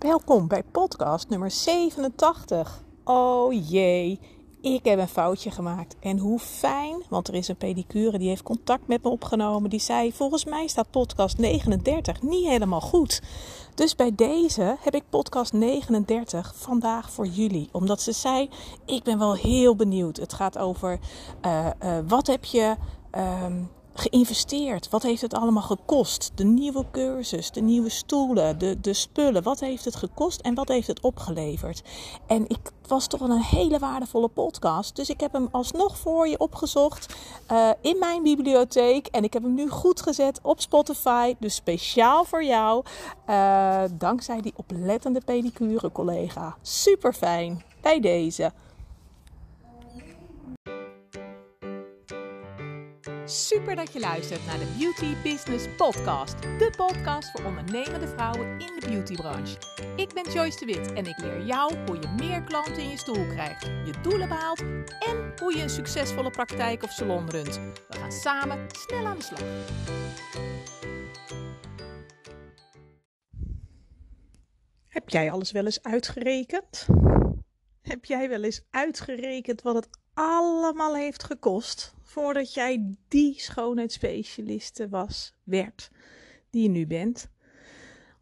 Welkom bij podcast nummer 87. Oh jee, ik heb een foutje gemaakt. En hoe fijn, want er is een pedicure die heeft contact met me opgenomen. Die zei: Volgens mij staat podcast 39 niet helemaal goed. Dus bij deze heb ik podcast 39 vandaag voor jullie. Omdat ze zei: Ik ben wel heel benieuwd. Het gaat over uh, uh, wat heb je. Um, geïnvesteerd? Wat heeft het allemaal gekost? De nieuwe cursus, de nieuwe stoelen, de, de spullen. Wat heeft het gekost en wat heeft het opgeleverd? En ik was toch een hele waardevolle podcast. Dus ik heb hem alsnog voor je opgezocht uh, in mijn bibliotheek. En ik heb hem nu goed gezet op Spotify. Dus speciaal voor jou. Uh, dankzij die oplettende pedicure collega. Super fijn. Bij deze. Super dat je luistert naar de Beauty Business Podcast. De podcast voor ondernemende vrouwen in de beautybranche. Ik ben Joyce de Wit en ik leer jou hoe je meer klanten in je stoel krijgt, je doelen behaalt en hoe je een succesvolle praktijk of salon runt. We gaan samen snel aan de slag. Heb jij alles wel eens uitgerekend? Heb jij wel eens uitgerekend wat het allemaal heeft gekost voordat jij die schoonheidsspecialiste was, werd, die je nu bent.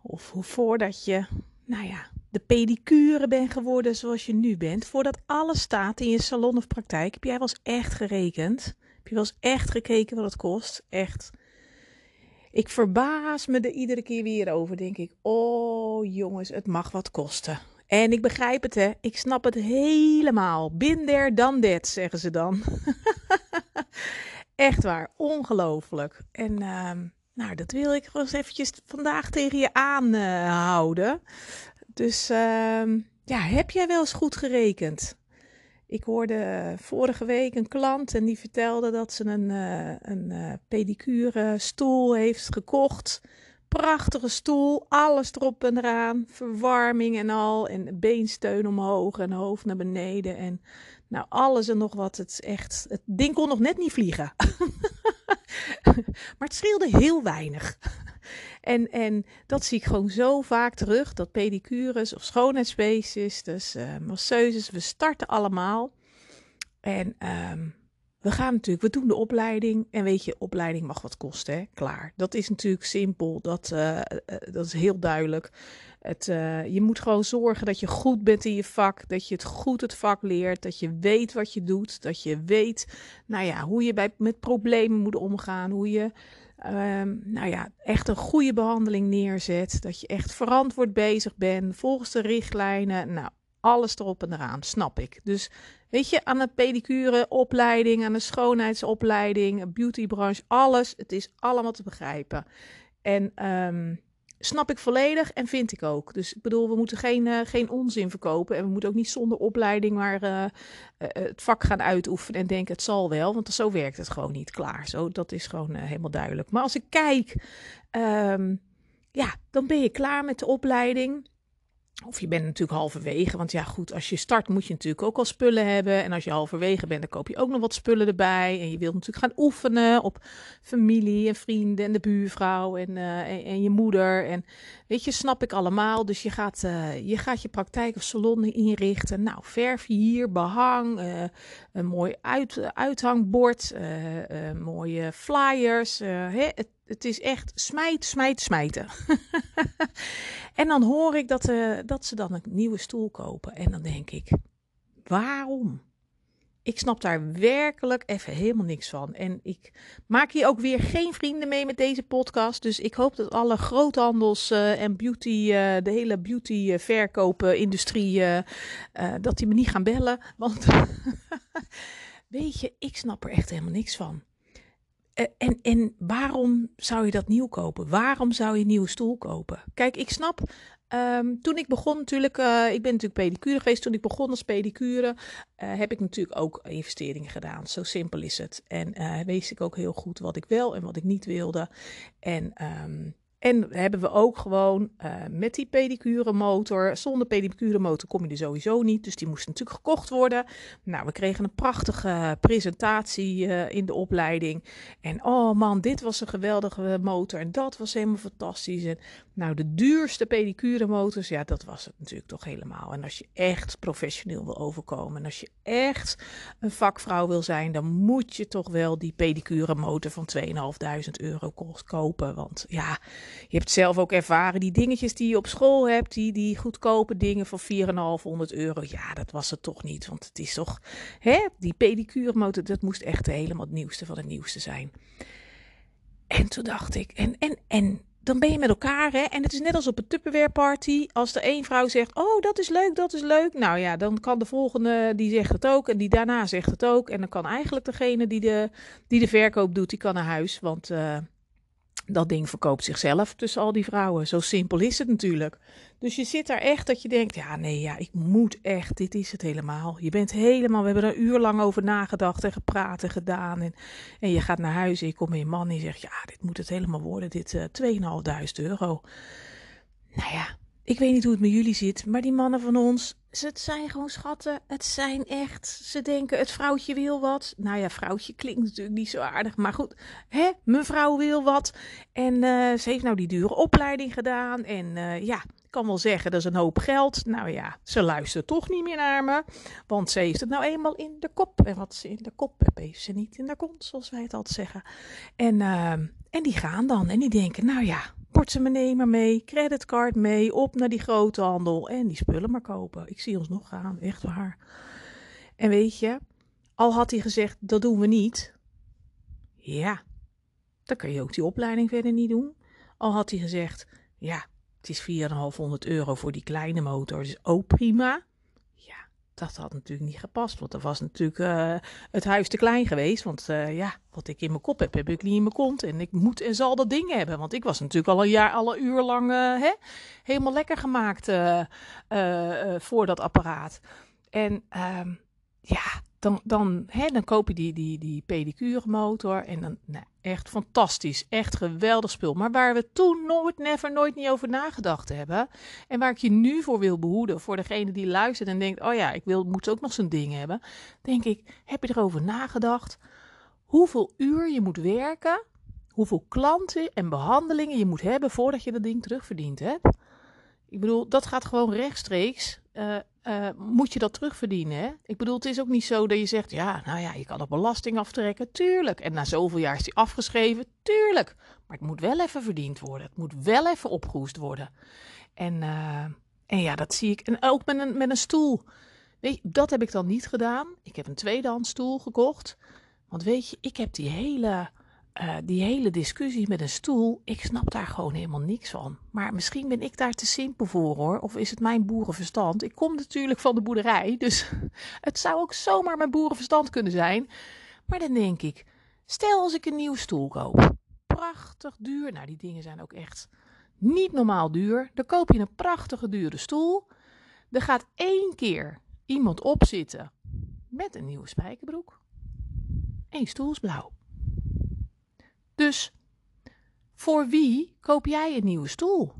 Of voordat je, nou ja, de pedicure bent geworden zoals je nu bent. Voordat alles staat in je salon of praktijk. Heb jij wel eens echt gerekend? Heb je wel eens echt gekeken wat het kost? Echt. Ik verbaas me er iedere keer weer over. Denk ik, oh jongens, het mag wat kosten. En ik begrijp het, hè. Ik snap het helemaal. Binder dan dit, zeggen ze dan. Echt waar, ongelooflijk. En uh, nou, dat wil ik gewoon eens eventjes vandaag tegen je aanhouden. Dus uh, ja, heb jij wel eens goed gerekend? Ik hoorde vorige week een klant en die vertelde dat ze een, uh, een uh, pedicure stoel heeft gekocht prachtige stoel, alles erop en eraan, verwarming en al, en beensteun omhoog en hoofd naar beneden en nou alles en nog wat. Het is echt, het ding kon nog net niet vliegen, maar het scheelde heel weinig. En, en dat zie ik gewoon zo vaak terug, dat pedicures of schoonheidsspecialistes, uh, masseuses, we starten allemaal. En um, we gaan natuurlijk, we doen de opleiding. En weet je, opleiding mag wat kosten, hè? klaar. Dat is natuurlijk simpel, dat, uh, dat is heel duidelijk. Het, je moet gewoon zorgen dat je goed bent in je vak, dat je het goed het vak leert, dat je weet wat je doet, dat je weet, nou ja, hoe je bij, met problemen moet omgaan, hoe je, um, nou ja, echt een goede behandeling neerzet, dat je echt verantwoord bezig bent, volgens de richtlijnen. Nou, alles erop en eraan, snap ik. Dus weet je, aan de pedicure opleiding, aan de schoonheidsopleiding, beautybranche, alles. Het is allemaal te begrijpen. En um, snap ik volledig en vind ik ook. Dus ik bedoel, we moeten geen, uh, geen onzin verkopen. En we moeten ook niet zonder opleiding maar uh, uh, het vak gaan uitoefenen en denken het zal wel. Want zo werkt het gewoon niet. Klaar, zo, dat is gewoon helemaal duidelijk. Maar als ik kijk, um, ja, dan ben je klaar met de opleiding. Of je bent natuurlijk halverwege, want ja goed, als je start moet je natuurlijk ook al spullen hebben. En als je halverwege bent, dan koop je ook nog wat spullen erbij. En je wilt natuurlijk gaan oefenen op familie en vrienden en de buurvrouw en, en, en, je moeder. En weet je, snap ik allemaal. Dus je gaat, uh, je, gaat je praktijk of salon inrichten. Nou, verf hier, behang, uh, een mooi uit, uithangbord, mooie flyers. Hè, het, het is echt smijt, smijt, smijten. en dan hoor ik dat, dat ze dan een nieuwe stoel kopen. En dan denk ik, waarom? Ik snap daar werkelijk even helemaal niks van. En ik maak hier ook weer geen vrienden mee met deze podcast. Dus ik hoop dat alle groothandels uh, en beauty, uh, de hele beauty verkopen industrie, dat die me niet gaan bellen. Want weet je, ik snap er echt helemaal niks van. Eh, en, en waarom zou je dat nieuw kopen? Waarom zou je een nieuwe stoel kopen? Kijk, ik snap. Um, toen ik begon natuurlijk, uh, ik ben natuurlijk pedicure geweest. Toen ik begon als pedicure, uh, heb ik natuurlijk ook investeringen gedaan. Zo simpel is het. En uh, wist ik ook heel goed wat ik wel en wat ik niet wilde. En um, en hebben we ook gewoon uh, met die pedicure motor. Zonder pedicure motor kom je er sowieso niet. Dus die moest natuurlijk gekocht worden. Nou, we kregen een prachtige presentatie uh, in de opleiding. En oh man, dit was een geweldige motor. En dat was helemaal fantastisch. En Nou, de duurste pedicuremotors, ja, dat was het natuurlijk toch helemaal. En als je echt professioneel wil overkomen en als je echt een vakvrouw wil zijn, dan moet je toch wel die pedicuremotor van 2.500 euro kopen. Want ja, je hebt zelf ook ervaren, die dingetjes die je op school hebt, die, die goedkope dingen van 4.500 euro, ja, dat was het toch niet. Want het is toch, hè, die pedicuremotor, dat moest echt helemaal het nieuwste van het nieuwste zijn. En toen dacht ik, en, en, en dan ben je met elkaar. Hè? En het is net als op een Tupperware party. Als de een vrouw zegt, oh dat is leuk, dat is leuk. Nou ja, dan kan de volgende, die zegt het ook. En die daarna zegt het ook. En dan kan eigenlijk degene die de, die de verkoop doet, die kan naar huis. Want uh, dat ding verkoopt zichzelf tussen al die vrouwen. Zo simpel is het natuurlijk. Dus je zit daar echt dat je denkt, ja nee, ja, ik moet echt, dit is het helemaal. Je bent helemaal, we hebben er een uur lang over nagedacht en gepraat en gedaan. En, en je gaat naar huis en je komt je man en je zegt, ja, dit moet het helemaal worden, dit uh, eh, 2.500 euro. Nou ja, ik weet niet hoe het met jullie zit, maar die mannen van ons, het zijn gewoon schatten. Het zijn echt, ze denken het vrouwtje wil wat. Nou ja, vrouwtje klinkt natuurlijk niet zo aardig, maar goed. Hè, mevrouw wil wat. En uh, ze heeft nou die dure opleiding gedaan. En uh, ja, ik kan wel zeggen, dat is een hoop geld. Nou ja, ze luistert toch niet meer naar me. Want ze heeft het nou eenmaal in de kop. En wat ze in de kop heeft, ze niet in de kont, zoals wij het altijd zeggen. En, uh, en die gaan dan en die denken, nou ja, portemonnee maar mee, creditcard mee, op naar die grote handel en die spullen maar kopen. Ik zie ons nog gaan, echt waar. En weet je, al had hij gezegd, dat doen we niet. Ja, dan kan je ook die opleiding verder niet doen. Al had hij gezegd, ja, het is 4,500 euro voor die kleine motor, dus ook prima dat had natuurlijk niet gepast. Want er was natuurlijk uh, het huis te klein geweest. Want uh, ja, wat ik in mijn kop heb, heb ik niet in mijn kont. En ik moet en zal dat ding hebben. Want ik was natuurlijk al een jaar, alle uur lang uh, hè, helemaal lekker gemaakt voor dat apparaat. En ehm, ja, dan, dan, hè, dan koop je die, die, die pedicure motor. En dan, nou, echt fantastisch. Echt geweldig spul. Maar waar we toen nooit, never, nooit niet over nagedacht hebben. En waar ik je nu voor wil behoeden. Voor degene die luistert en denkt: oh ja, ik wil, moet ook nog zo'n ding hebben. Denk ik: heb je erover nagedacht? Hoeveel uur je moet werken? Hoeveel klanten en behandelingen je moet hebben voordat je dat ding terugverdiend hebt? Ik bedoel, dat gaat gewoon rechtstreeks. Uh, uh, moet je dat terugverdienen. Hè? Ik bedoel, het is ook niet zo dat je zegt, ja, nou ja, je kan op belasting aftrekken, tuurlijk. En na zoveel jaar is die afgeschreven, tuurlijk. Maar het moet wel even verdiend worden. Het moet wel even opgehoest worden. En, uh, en ja, dat zie ik. En ook met een, met een stoel. Je, dat heb ik dan niet gedaan. Ik heb een tweedehands stoel gekocht. Want weet je, ik heb die hele uh, die hele discussie met een stoel, ik snap daar gewoon helemaal niks van. Maar misschien ben ik daar te simpel voor hoor. Of is het mijn boerenverstand? Ik kom natuurlijk van de boerderij, dus het zou ook zomaar mijn boerenverstand kunnen zijn. Maar dan denk ik, stel als ik een nieuwe stoel koop. Prachtig duur. Nou, die dingen zijn ook echt niet normaal duur. Dan koop je een prachtige dure stoel. Er gaat één keer iemand opzitten met een nieuwe spijkerbroek. Eén stoel is blauw. Dus voor wie koop jij een nieuwe stoel?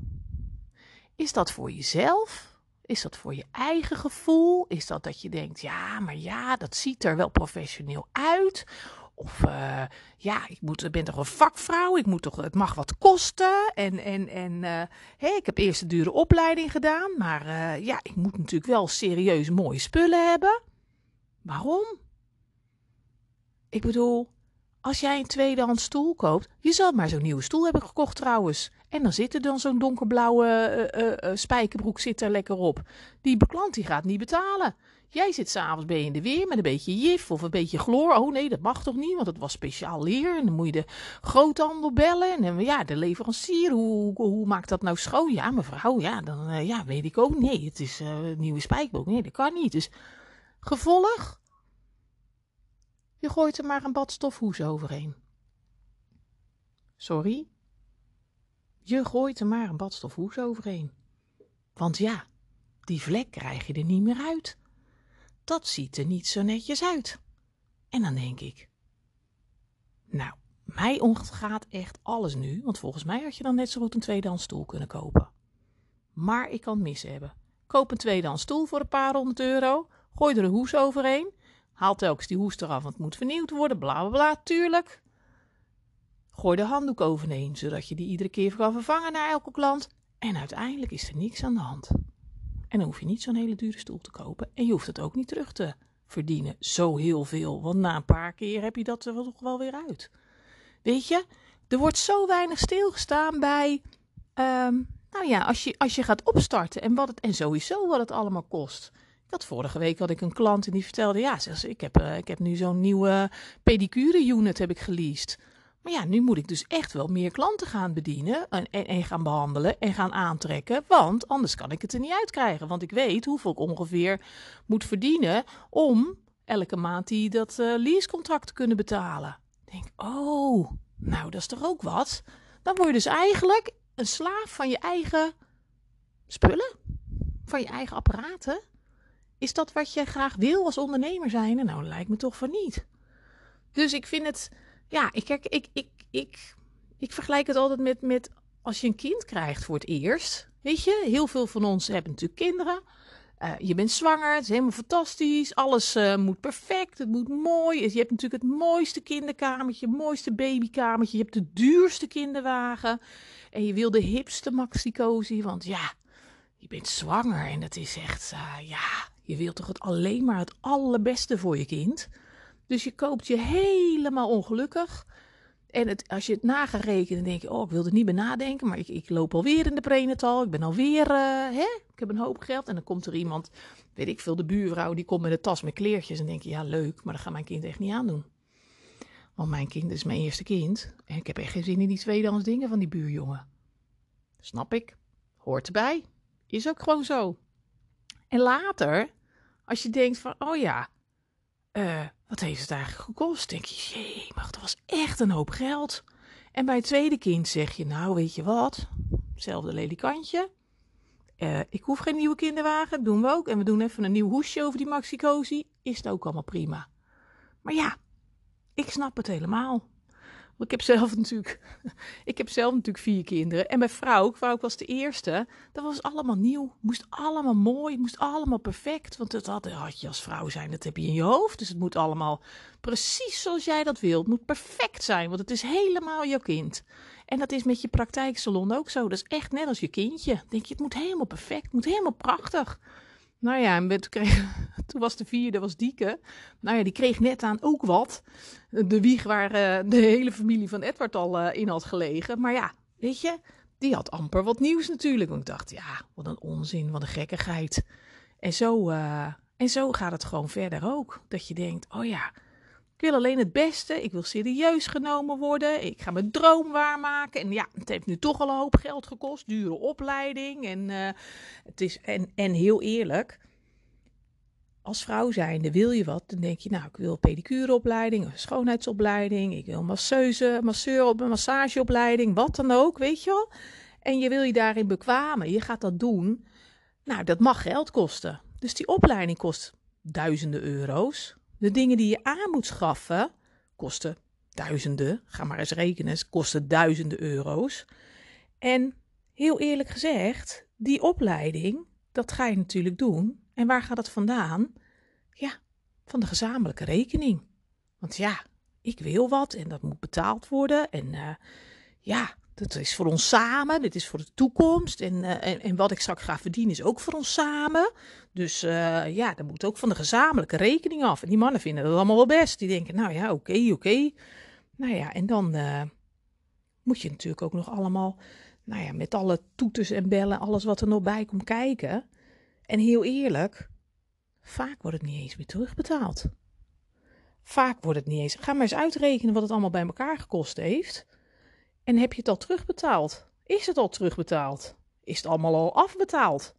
Is dat voor jezelf? Is dat voor je eigen gevoel? Is dat dat je denkt, ja, maar ja, dat ziet er wel professioneel uit? Of uh, ja, ik moet, ben toch een vakvrouw, ik moet toch, het mag wat kosten. En, en, en uh, ik heb eerst een dure opleiding gedaan, maar uh, ja, ik moet natuurlijk wel serieus mooie spullen hebben. Waarom? Ik bedoel, als jij een tweedehands stoel koopt, je zal maar zo'n nieuwe stoel hebben gekocht trouwens. En dan zit er dan zo'n donkerblauwe uh, spijkerbroek zit er lekker op. Die klant die gaat niet betalen. Jij zit s'avonds bij in de weer met een beetje jif of een beetje chloor. Oh nee, dat mag toch niet, want het was speciaal leer. En dan moet je de groothandel bellen. En ja, de leverancier, hoe, hoe, maakt dat nou schoon? Ja, mevrouw, ja, dan ja, weet ik ook. Nee, het is nieuwe spijkerbroek. Nee, dat kan niet. Dus gevolg? Je gooit er maar een bad stofhoes overheen. Sorry? Je gooit er maar een bad stofhoes overheen. Want ja, die vlek krijg je er niet meer uit. Dat ziet er niet zo netjes uit. En dan denk ik, nou, mij ontgaat echt alles nu, want volgens mij had je dan net zo goed een tweedehands stoel kunnen kopen. Maar ik kan het mis hebben. Koop een tweedehands stoel voor een paar honderd euro, gooi er een hoes overheen Haal telkens die hoest eraf, want het moet vernieuwd worden, bla bla bla, tuurlijk. Gooi de handdoek overheen, zodat je die iedere keer kan vervangen naar elke klant. En uiteindelijk is er niks aan de hand. En dan hoef je niet zo'n hele dure stoel te kopen. En je hoeft het ook niet terug te verdienen. Zo heel veel. Want na een paar keer heb je dat er toch wel weer uit. Weet je, er wordt zo weinig stilgestaan bij. ehm, nou ja, als je, als je gaat opstarten en, wat het, en sowieso wat het allemaal kost. Had vorige week had ik een klant en die vertelde: Ja, ik, heb, eh, ik heb nu zo'n nieuwe pedicure unit heb ik geleased. Maar ja, nu moet ik dus echt wel meer klanten gaan bedienen en, en, en gaan behandelen en gaan aantrekken. Want anders kan ik het er niet uitkrijgen. Want ik weet hoeveel ik ongeveer moet verdienen om elke maand die dat eh, leasecontract te kunnen betalen. Ik denk, oh, nou dat is toch ook wat? Dan word je dus eigenlijk een slaaf van je eigen spullen, van je eigen apparaten. Is dat wat je graag wil als ondernemer zijn? Nou, lijkt me toch van niet. Dus ik vind het, ja, ik, kijk, ik, ik, ik, ik vergelijk het altijd met, met als je een kind krijgt voor het eerst. Weet je, heel veel van ons hebben natuurlijk kinderen. Uh, je bent zwanger, het is helemaal fantastisch. Alles uh, moet perfect, het moet mooi. Je hebt natuurlijk het mooiste kinderkamertje, het mooiste babykamertje. Je hebt de duurste kinderwagen. En je wil de hipste maxicosi, want ja, je bent zwanger. En dat is echt, uh, ja, je wilt toch het alleen maar het allerbeste voor je kind. Dus je koopt je helemaal ongelukkig. En het, als je het na gaat rekenen, denk je, oh, ik wil er niet bij nadenken, maar ik, ik loop alweer in de prenatal. Ik ben alweer, uh, hè, ik heb een hoop geld. En dan komt er iemand, weet ik veel, de buurvrouw, die komt met een tas met kleertjes. En denk je, ja, leuk, maar dat gaat mijn kind echt niet aandoen. Want mijn kind is mijn eerste kind. En ik heb echt geen zin in die tweedehands dingen van die buurjongen. Snap ik. Hoort erbij. Is ook gewoon zo. En later, als je denkt van, oh ja, uh, wat heeft het eigenlijk gekost? Denk je, jee, maar dat was echt een hoop geld. En bij het tweede kind zeg je, nou weet je wat, hetzelfde ledikantje. Uh, ik hoef geen nieuwe kinderwagen, doen we ook. En we doen even een nieuw hoesje over die maxicosi. Is het ook allemaal prima. Maar ja, ik snap het helemaal. Ik heb zelf natuurlijk, ik heb zelf natuurlijk vier kinderen. En bij vrouw, vrouw was de eerste. Dat was allemaal nieuw. Moest allemaal mooi. Moest allemaal perfect. Want dat had, had je als vrouw zijn. Dat heb je in je hoofd. Dus het moet allemaal precies zoals jij dat wilt. Moet perfect zijn. Want het is helemaal jouw kind. En dat is met je praktijksalon ook zo. Dat is echt net als je kindje. Denk je, het moet helemaal perfect. Het moet helemaal prachtig. Nou ja, en toen, kreeg, toen was de vierde, was Dieke. Nou ja, die kreeg net aan ook wat. De wieg waar uh, de hele familie van Edward al uh, in had gelegen. Maar ja, weet je, die had amper wat nieuws natuurlijk. Want ik dacht, ja, wat een onzin, wat een gekkigheid. En zo, uh, en zo gaat het gewoon verder ook. Dat je denkt, oh ja, ik wil alleen het beste. Ik wil serieus genomen worden. Ik ga mijn droom waarmaken. En ja, het heeft nu toch al een hoop geld gekost. Dure opleiding. En, het is, en, en heel eerlijk. Als vrouw zijnde wil je wat, dan denk je, nou, ik wil pedicureopleiding, een schoonheidsopleiding, ik wil masseuse, masseur op een massageopleiding, wat dan ook, weet je wel. En je wil je daarin bekwamen, je gaat dat doen. Nou, dat mag geld kosten. Dus die opleiding kost duizenden euro's. De dingen die je aan moet schaffen kosten duizenden. Ga maar eens rekenen, kosten duizenden euro's. En heel eerlijk gezegd, die opleiding, dat ga je natuurlijk doen. En waar gaat het vandaan? Ja, van de gezamenlijke rekening. Want ja, ik wil wat en dat moet betaald worden. En uh, ja, dat is voor ons samen. Dit is voor de toekomst. En, uh, en, en, wat ik straks ga verdienen is ook voor ons samen. Dus uh, ja, dat moet ook van de gezamenlijke rekening af. En die mannen vinden dat allemaal wel best. Die denken, nou ja, oké, oké. Nou ja, en dan moet je natuurlijk ook nog allemaal, nou ja, met alle toeters en bellen, alles wat er nog bij komt kijken. En heel eerlijk, vaak wordt het niet eens meer terugbetaald. Vaak wordt het niet eens. Ga maar eens uitrekenen wat het allemaal bij elkaar gekost heeft. En heb je het al terugbetaald? Is het al terugbetaald? Is het allemaal al afbetaald?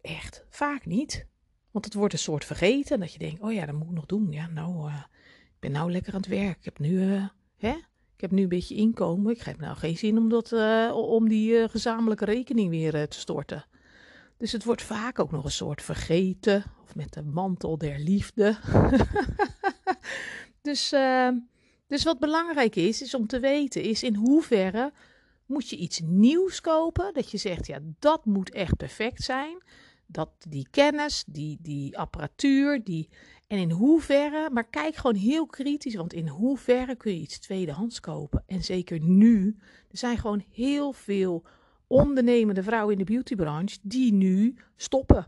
Echt, vaak niet. Want het wordt een soort vergeten. Dat je denkt, oh ja, dat moet ik nog doen. Ja, nou, uh, ik ben nou lekker aan het werk. Ik heb nu, uh, hè? Ik heb nu een beetje inkomen. Ik heb nou geen zin om, dat, uh, om die gezamenlijke rekening weer te storten. Dus het wordt vaak ook nog een soort vergeten. Of met de mantel der liefde. dus dus wat belangrijk is, is om te weten, is in hoeverre moet je iets nieuws kopen. Dat je zegt, ja, dat moet echt perfect zijn. Dat die kennis, die, die apparatuur, die. En in hoeverre, maar kijk gewoon heel kritisch, want in hoeverre kun je iets tweedehands kopen? En zeker nu, er zijn gewoon heel veel ondernemende vrouwen in de beautybranche die nu stoppen.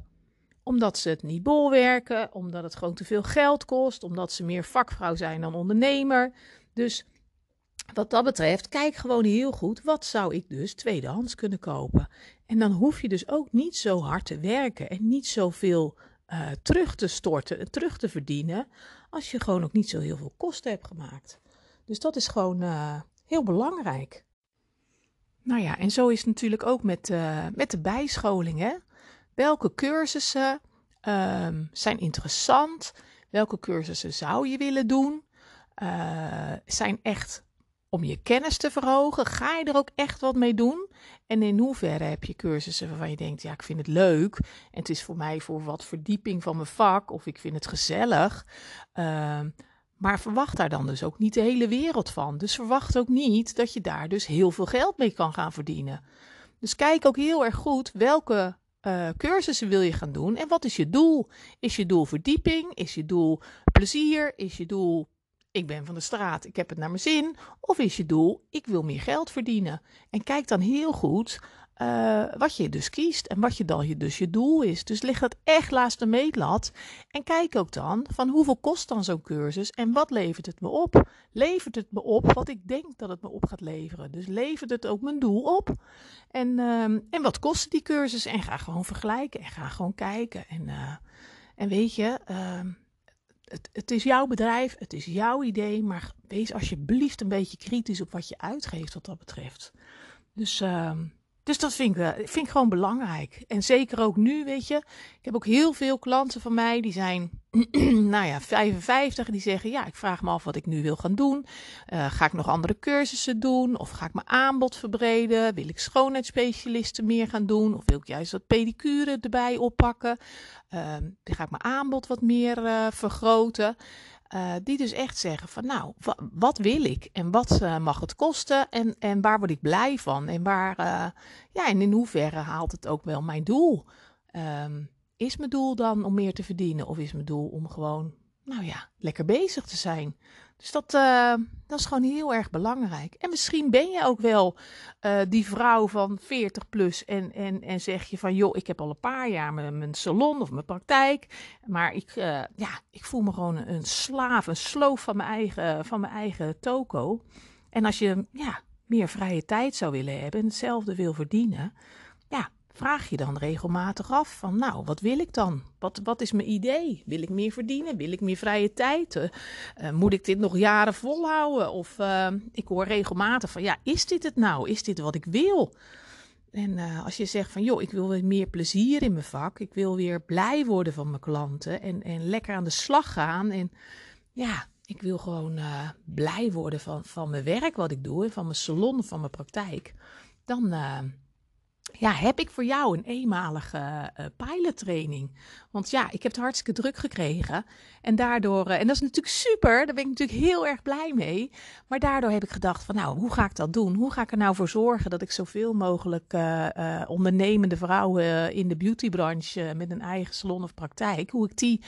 Omdat ze het niet bolwerken, omdat het gewoon te veel geld kost, omdat ze meer vakvrouw zijn dan ondernemer. Dus wat dat betreft, kijk gewoon heel goed, wat zou ik dus tweedehands kunnen kopen? En dan hoef je dus ook niet zo hard te werken en niet zoveel uh, terug te storten en terug te verdienen, als je gewoon ook niet zo heel veel kosten hebt gemaakt. Dus dat is gewoon uh, heel belangrijk. Nou ja, en zo is het natuurlijk ook met, uh, met de bijscholing. Welke cursussen um, zijn interessant? Welke cursussen zou je willen doen? zijn echt om je kennis te verhogen? Ga je er ook echt wat mee doen? En in hoeverre heb je cursussen waarvan je denkt, ja, ik vind het leuk en het is voor mij voor wat verdieping van mijn vak of ik vind het gezellig. Maar verwacht daar dan dus ook niet de hele wereld van. Dus verwacht ook niet dat je daar dus heel veel geld mee kan gaan verdienen. Dus kijk ook heel erg goed welke uh, cursussen wil je gaan doen en wat is je doel? Is je doel verdieping? Is je doel plezier? Is je doel ik ben van de straat, ik heb het naar mijn zin? Of is je doel, ik wil meer geld verdienen? En kijk dan heel goed uh, wat je dus kiest en wat je dan je, dus je doel is. Dus leg dat echt naast de meetlat en kijk ook dan van hoeveel kost dan zo'n cursus en wat levert het me op? Levert het me op wat ik denk dat het me op gaat leveren? Dus levert het ook mijn doel op? En, uh, en wat kosten die cursus? En ga gewoon vergelijken en ga gewoon kijken. En, uh, en weet je, ehm, het, het is jouw bedrijf, het is jouw idee, maar wees alsjeblieft een beetje kritisch op wat je uitgeeft wat dat betreft. Dus, uh, dus dat vind ik, vind ik gewoon belangrijk. En zeker ook nu, weet je. Ik heb ook heel veel klanten van mij die zijn, nou ja, 55. Die zeggen, ja, ik vraag me af wat ik nu wil gaan doen. Uh, ga ik nog andere cursussen doen? Of ga ik mijn aanbod verbreden? Wil ik schoonheidsspecialisten meer gaan doen? Of wil ik juist wat pedicure erbij oppakken? Uh, ga ik mijn aanbod wat meer uh, vergroten? Uh, die dus echt zeggen van nou, wat wil ik en wat uh, mag het kosten en, en waar word ik blij van en waar, uh, ja, en in hoeverre haalt het ook wel mijn doel? Um, is mijn doel dan om meer te verdienen of is mijn doel om gewoon, nou ja, lekker bezig te zijn? Dus dat, uh, dat is gewoon heel erg belangrijk. En misschien ben je ook wel uh, die vrouw van 40 plus en, en, en zeg je van joh, ik heb al een paar jaar mijn, salon of mijn praktijk. Maar ik, uh, ja, ik voel me gewoon een slaaf, een sloof van mijn eigen, van mijn eigen toko. En als je ja, meer vrije tijd zou willen hebben en hetzelfde wil verdienen, vraag je dan regelmatig af van, nou, wat wil ik dan? Wat, wat is mijn idee? Wil ik meer verdienen? Wil ik meer vrije tijd? Uh, moet ik dit nog jaren volhouden? Of uh, ik hoor regelmatig van, ja, is dit het nou? Is dit wat ik wil? En als je zegt van, joh, ik wil weer meer plezier in mijn vak. Ik wil weer blij worden van mijn klanten en, en lekker aan de slag gaan. En ja, ik wil gewoon blij worden van, van mijn werk wat ik doe en van mijn salon, van mijn praktijk. Dan ja, heb ik voor jou een eenmalige uh, pilottraining. Want ja, ik heb het hartstikke druk gekregen. En daardoor, uh, en dat is natuurlijk super, daar ben ik natuurlijk heel erg blij mee. Maar daardoor heb ik gedacht van nou, hoe ga ik dat doen? Hoe ga ik er nou voor zorgen dat ik zoveel mogelijk uh, ondernemende vrouwen in de beautybranche met een eigen salon of praktijk, hoe ik die,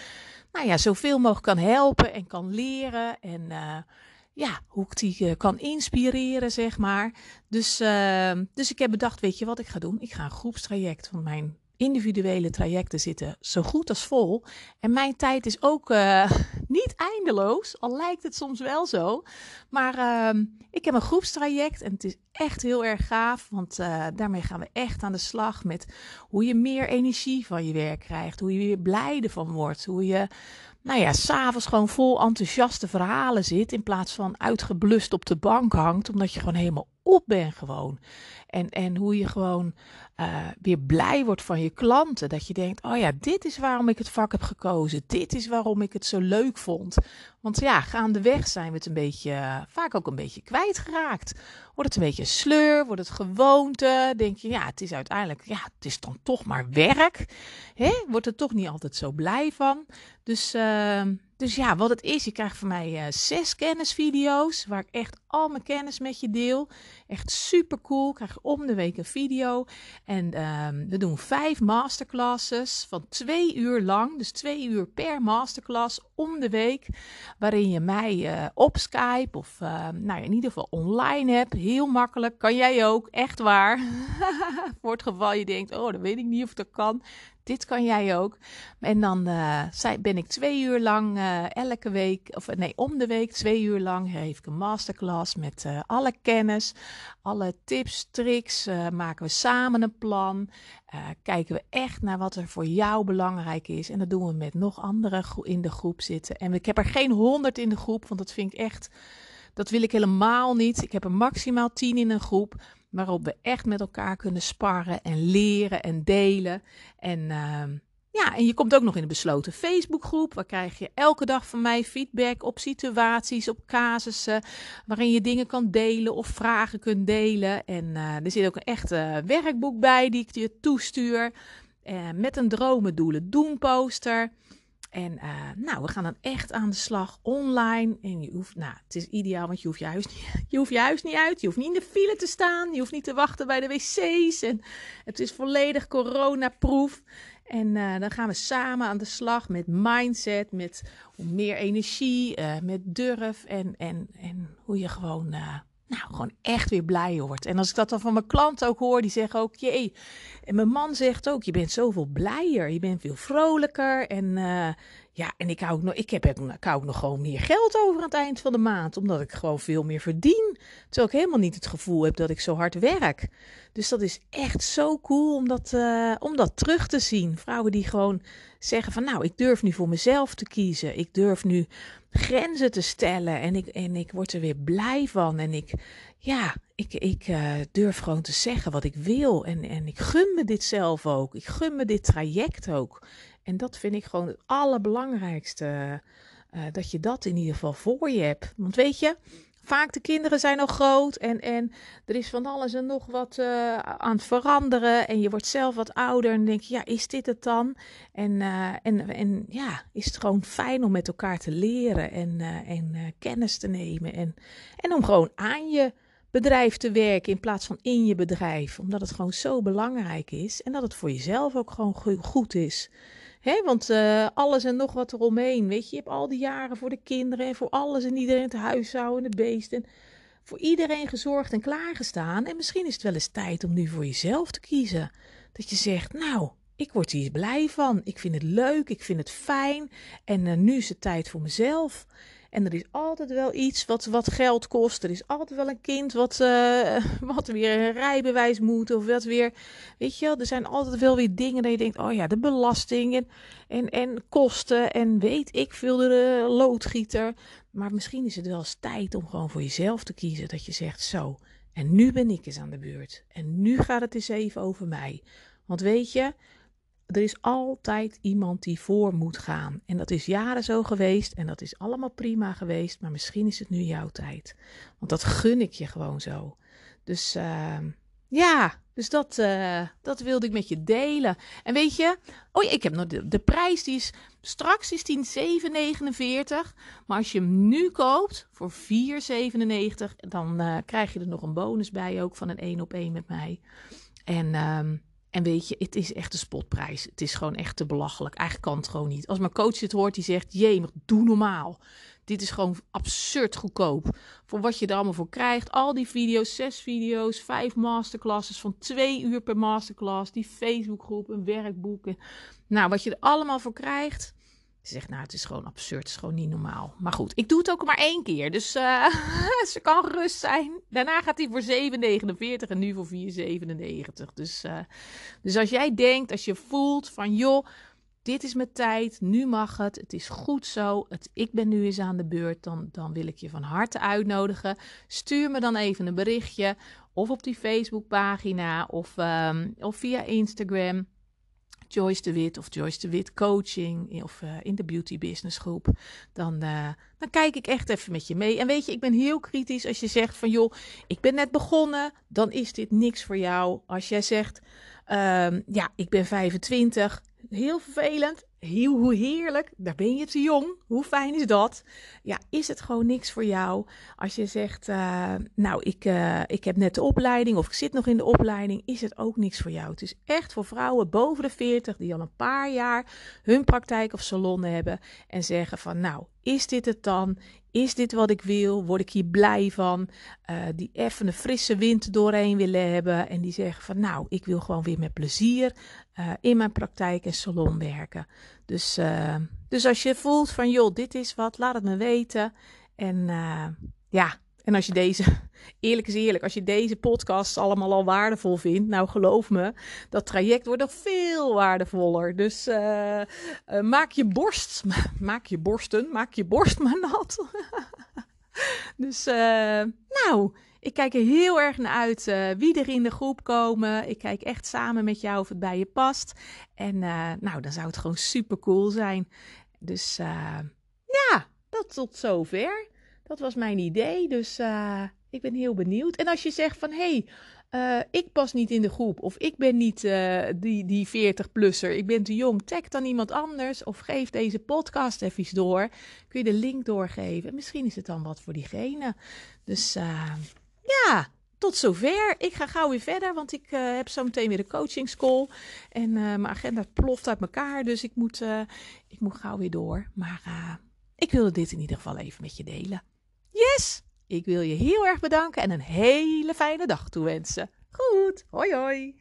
nou ja, zoveel mogelijk kan helpen en kan leren en ja, hoe ik die uh, kan inspireren, zeg maar. Dus, uh, dus ik heb bedacht, weet je wat ik ga doen? Ik ga een groepstraject, want mijn individuele trajecten zitten zo goed als vol. En mijn tijd is ook uh, niet eindeloos, al lijkt het soms wel zo. Maar uh, ik heb een groepstraject en het is echt heel erg gaaf, want uh, daarmee gaan we echt aan de slag met hoe je meer energie van je werk krijgt, hoe je weer blijde van wordt, hoe je nou ja, s'avonds gewoon vol enthousiaste verhalen zit. In plaats van uitgeblust op de bank hangt. Omdat je gewoon helemaal op bent gewoon. En, en hoe je gewoon uh, weer blij wordt van je klanten. Dat je denkt, oh ja, dit is waarom ik het vak heb gekozen. Dit is waarom ik het zo leuk vond. Want ja, gaandeweg zijn we het een beetje, vaak ook een beetje kwijtgeraakt. Wordt het een beetje sleur, wordt het gewoonte. Denk je, ja, het is uiteindelijk, ja, het is dan toch maar werk. Hè? Wordt er toch niet altijd zo blij van. Dus... Uh, dus ja, wat het is, je krijgt van mij uh, zes kennisvideo's waar ik echt al mijn kennis met je deel. Echt super cool. Om de week een video. En uh, we doen vijf masterclasses van twee uur lang. Dus twee uur per masterclass om de week. Waarin je mij uh, op Skype of nou ja, in ieder geval online hebt. Heel makkelijk. Kan jij ook. Echt waar. Voor het geval je denkt, oh, dan weet ik niet of dat kan dit kan jij ook. En dan uh, ben ik twee uur lang uh, elke week, of nee, om de week twee uur lang geef ik een masterclass met uh, alle kennis, alle tips, tricks. maken we samen een plan. kijken we echt naar wat er voor jou belangrijk is. En dat doen we met nog anderen in de groep zitten. En ik heb er geen honderd in de groep, want dat vind ik echt. Dat wil ik helemaal niet. Ik heb er maximaal tien in een groep waarop we echt met elkaar kunnen sparren en leren en delen. En uh, ja, en je komt ook nog in een besloten Facebookgroep. Waar krijg je elke dag van mij feedback op situaties, op casussen. Waarin je dingen kan delen of vragen kunt delen. En uh, er zit ook een echt werkboek bij die ik je toestuur. Uh, met een dromen doelen doen poster. En uh, nou, we gaan dan echt aan de slag online. En je hoeft, nou, het is ideaal, want je hoeft je huis niet, je hoeft je huis niet uit. Je hoeft niet in de file te staan. Je hoeft niet te wachten bij de wc's. En het is volledig coronaproof. En uh, dan gaan we samen aan de slag met mindset, met meer energie, uh, met durf en, en, en hoe je gewoon nou, gewoon echt weer blij wordt. En als ik dat dan van mijn klanten ook hoor, die zeggen ook, jee. En mijn man zegt ook, je bent zoveel blijer, je bent veel vrolijker. En uh, ja, en ik hou, ook nog, ik, heb, ook nog gewoon meer geld over aan het eind van de maand, omdat ik gewoon veel meer verdien. Terwijl ik helemaal niet het gevoel heb dat ik zo hard werk. Dus dat is echt zo cool om dat, uh, om dat terug te zien. Vrouwen die gewoon zeggen van, nou, ik durf nu voor mezelf te kiezen. Ik durf nu grenzen te stellen. En ik, en ik word er weer blij van. En ik, ja, ik, ik uh, durf gewoon te zeggen wat ik wil. En, en ik gun me dit zelf ook. Ik gun me dit traject ook. En dat vind ik gewoon het allerbelangrijkste. Uh, dat je dat in ieder geval voor je hebt. Want weet je, vaak de kinderen zijn al groot en, en er is van alles en nog wat uh, aan het veranderen. En je wordt zelf wat ouder en denk je, ja, is dit het dan? En, en, en ja, is het gewoon fijn om met elkaar te leren en, en kennis te nemen. En, en om gewoon aan je bedrijf te werken in plaats van in je bedrijf. Omdat het gewoon zo belangrijk is en dat het voor jezelf ook gewoon goed is. He, want uh, alles en nog wat eromheen, weet je. Je hebt al die jaren voor de kinderen en voor alles en iedereen te huishouden en de beesten. Voor iedereen gezorgd en klaargestaan. En misschien is het wel eens tijd om nu voor jezelf te kiezen. Dat je zegt, nou, ik word hier blij van. Ik vind het leuk, ik vind het fijn. En uh, nu is het tijd voor mezelf. En er is altijd wel iets wat, wat geld kost. Er is altijd wel een kind wat, uh, wat weer een rijbewijs moet. Of wat weer. Weet je wel, er zijn altijd wel weer dingen dat je denkt: oh ja, de belasting en, en, en kosten. En weet ik veel, de loodgieter. Maar misschien is het wel eens tijd om gewoon voor jezelf te kiezen. Dat je zegt: zo. En nu ben ik eens aan de beurt. En nu gaat het eens even over mij. Want weet je, er is altijd iemand die voor moet gaan. En dat is jaren zo geweest en dat is allemaal prima geweest, maar misschien is het nu jouw tijd. Want dat gun ik je gewoon zo. Dus uh, ja, dus dat, uh, dat wilde ik met je delen. En weet je, oh ik heb nog de, prijs, die is straks is die 7,49. Maar als je hem nu koopt voor 4,97, dan uh, krijg je er nog een bonus bij ook van een 1 op 1 met mij. En... Um, en weet je, het is echt een spotprijs. Het is gewoon echt te belachelijk. Eigenlijk kan het gewoon niet. Als mijn coach het hoort, die zegt: Jee, doe normaal. Dit is gewoon absurd goedkoop. Voor wat je er allemaal voor krijgt. Al die video's, zes video's, vijf masterclasses van twee uur per masterclass. Die Facebookgroep, een werkboek. Nou, wat je er allemaal voor krijgt. Ze zegt, nou, het is gewoon absurd. Het is gewoon niet normaal. Maar goed, ik doe het ook maar één keer. Dus uh, ze kan gerust zijn. Daarna gaat hij voor 7,49 en nu voor 4,97. Dus, uh, dus als jij denkt, als je voelt van, joh, dit is mijn tijd. Nu mag het. Het is goed zo. Het, ik ben nu eens aan de beurt. Dan, dan wil ik je van harte uitnodigen. Stuur me dan even een berichtje. Of op die Facebookpagina. Of, um, of via Instagram. Joyce de Wit of Joyce de Wit coaching of uh, in de beauty business groep, dan, uh, dan kijk ik echt even met je mee. En weet je, ik ben heel kritisch als je zegt van joh, ik ben net begonnen, dan is dit niks voor jou. Als jij zegt, um, ja, ik ben 25, heel vervelend, heel, hoe heerlijk, daar ben je te jong. Hoe fijn is dat? Ja, is het gewoon niks voor jou als je zegt, uh, nou, ik, uh, ik heb net de opleiding of ik zit nog in de opleiding, is het ook niks voor jou. Het is echt voor vrouwen boven de 40 die al een paar jaar hun praktijk of salon hebben en zeggen van, nou, is dit het dan? Is dit wat ik wil? Word ik hier blij van? Uh, die even een frisse wind doorheen willen hebben. En die zeggen van nou, ik wil gewoon weer met plezier uh, in mijn praktijk en salon werken. Dus, uh, dus als je voelt van joh, dit is wat, laat het me weten. En ja, en als je deze, eerlijk is eerlijk, als je deze podcasts allemaal al waardevol vindt, nou geloof me, dat traject wordt nog veel waardevoller. Dus uh, uh, maak je borst, maak je borsten, maak je borst maar nat. dus uh, nou, ik kijk er heel erg naar uit wie er in de groep komen. Ik kijk echt samen met jou of het bij je past. En nou, dan zou het gewoon super cool zijn. Dus ja, dat tot zover. Dat was mijn idee, dus uh, ik ben heel benieuwd. En als je zegt van, hé, hey, uh, ik pas niet in de groep of ik ben niet uh, die, die 40-plusser, ik ben te jong, tag dan iemand anders of geef deze podcast even door. Kun je de link doorgeven. Misschien is het dan wat voor diegene. Dus ja, tot zover. Ik ga gauw weer verder, want ik heb zo meteen weer de coaching school. En mijn agenda ploft uit elkaar, dus ik moet, ik moet gauw weer door. Maar ik wilde dit in ieder geval even met je delen. Yes! Ik wil je heel erg bedanken en een hele fijne dag toewensen. Goed, hoi hoi!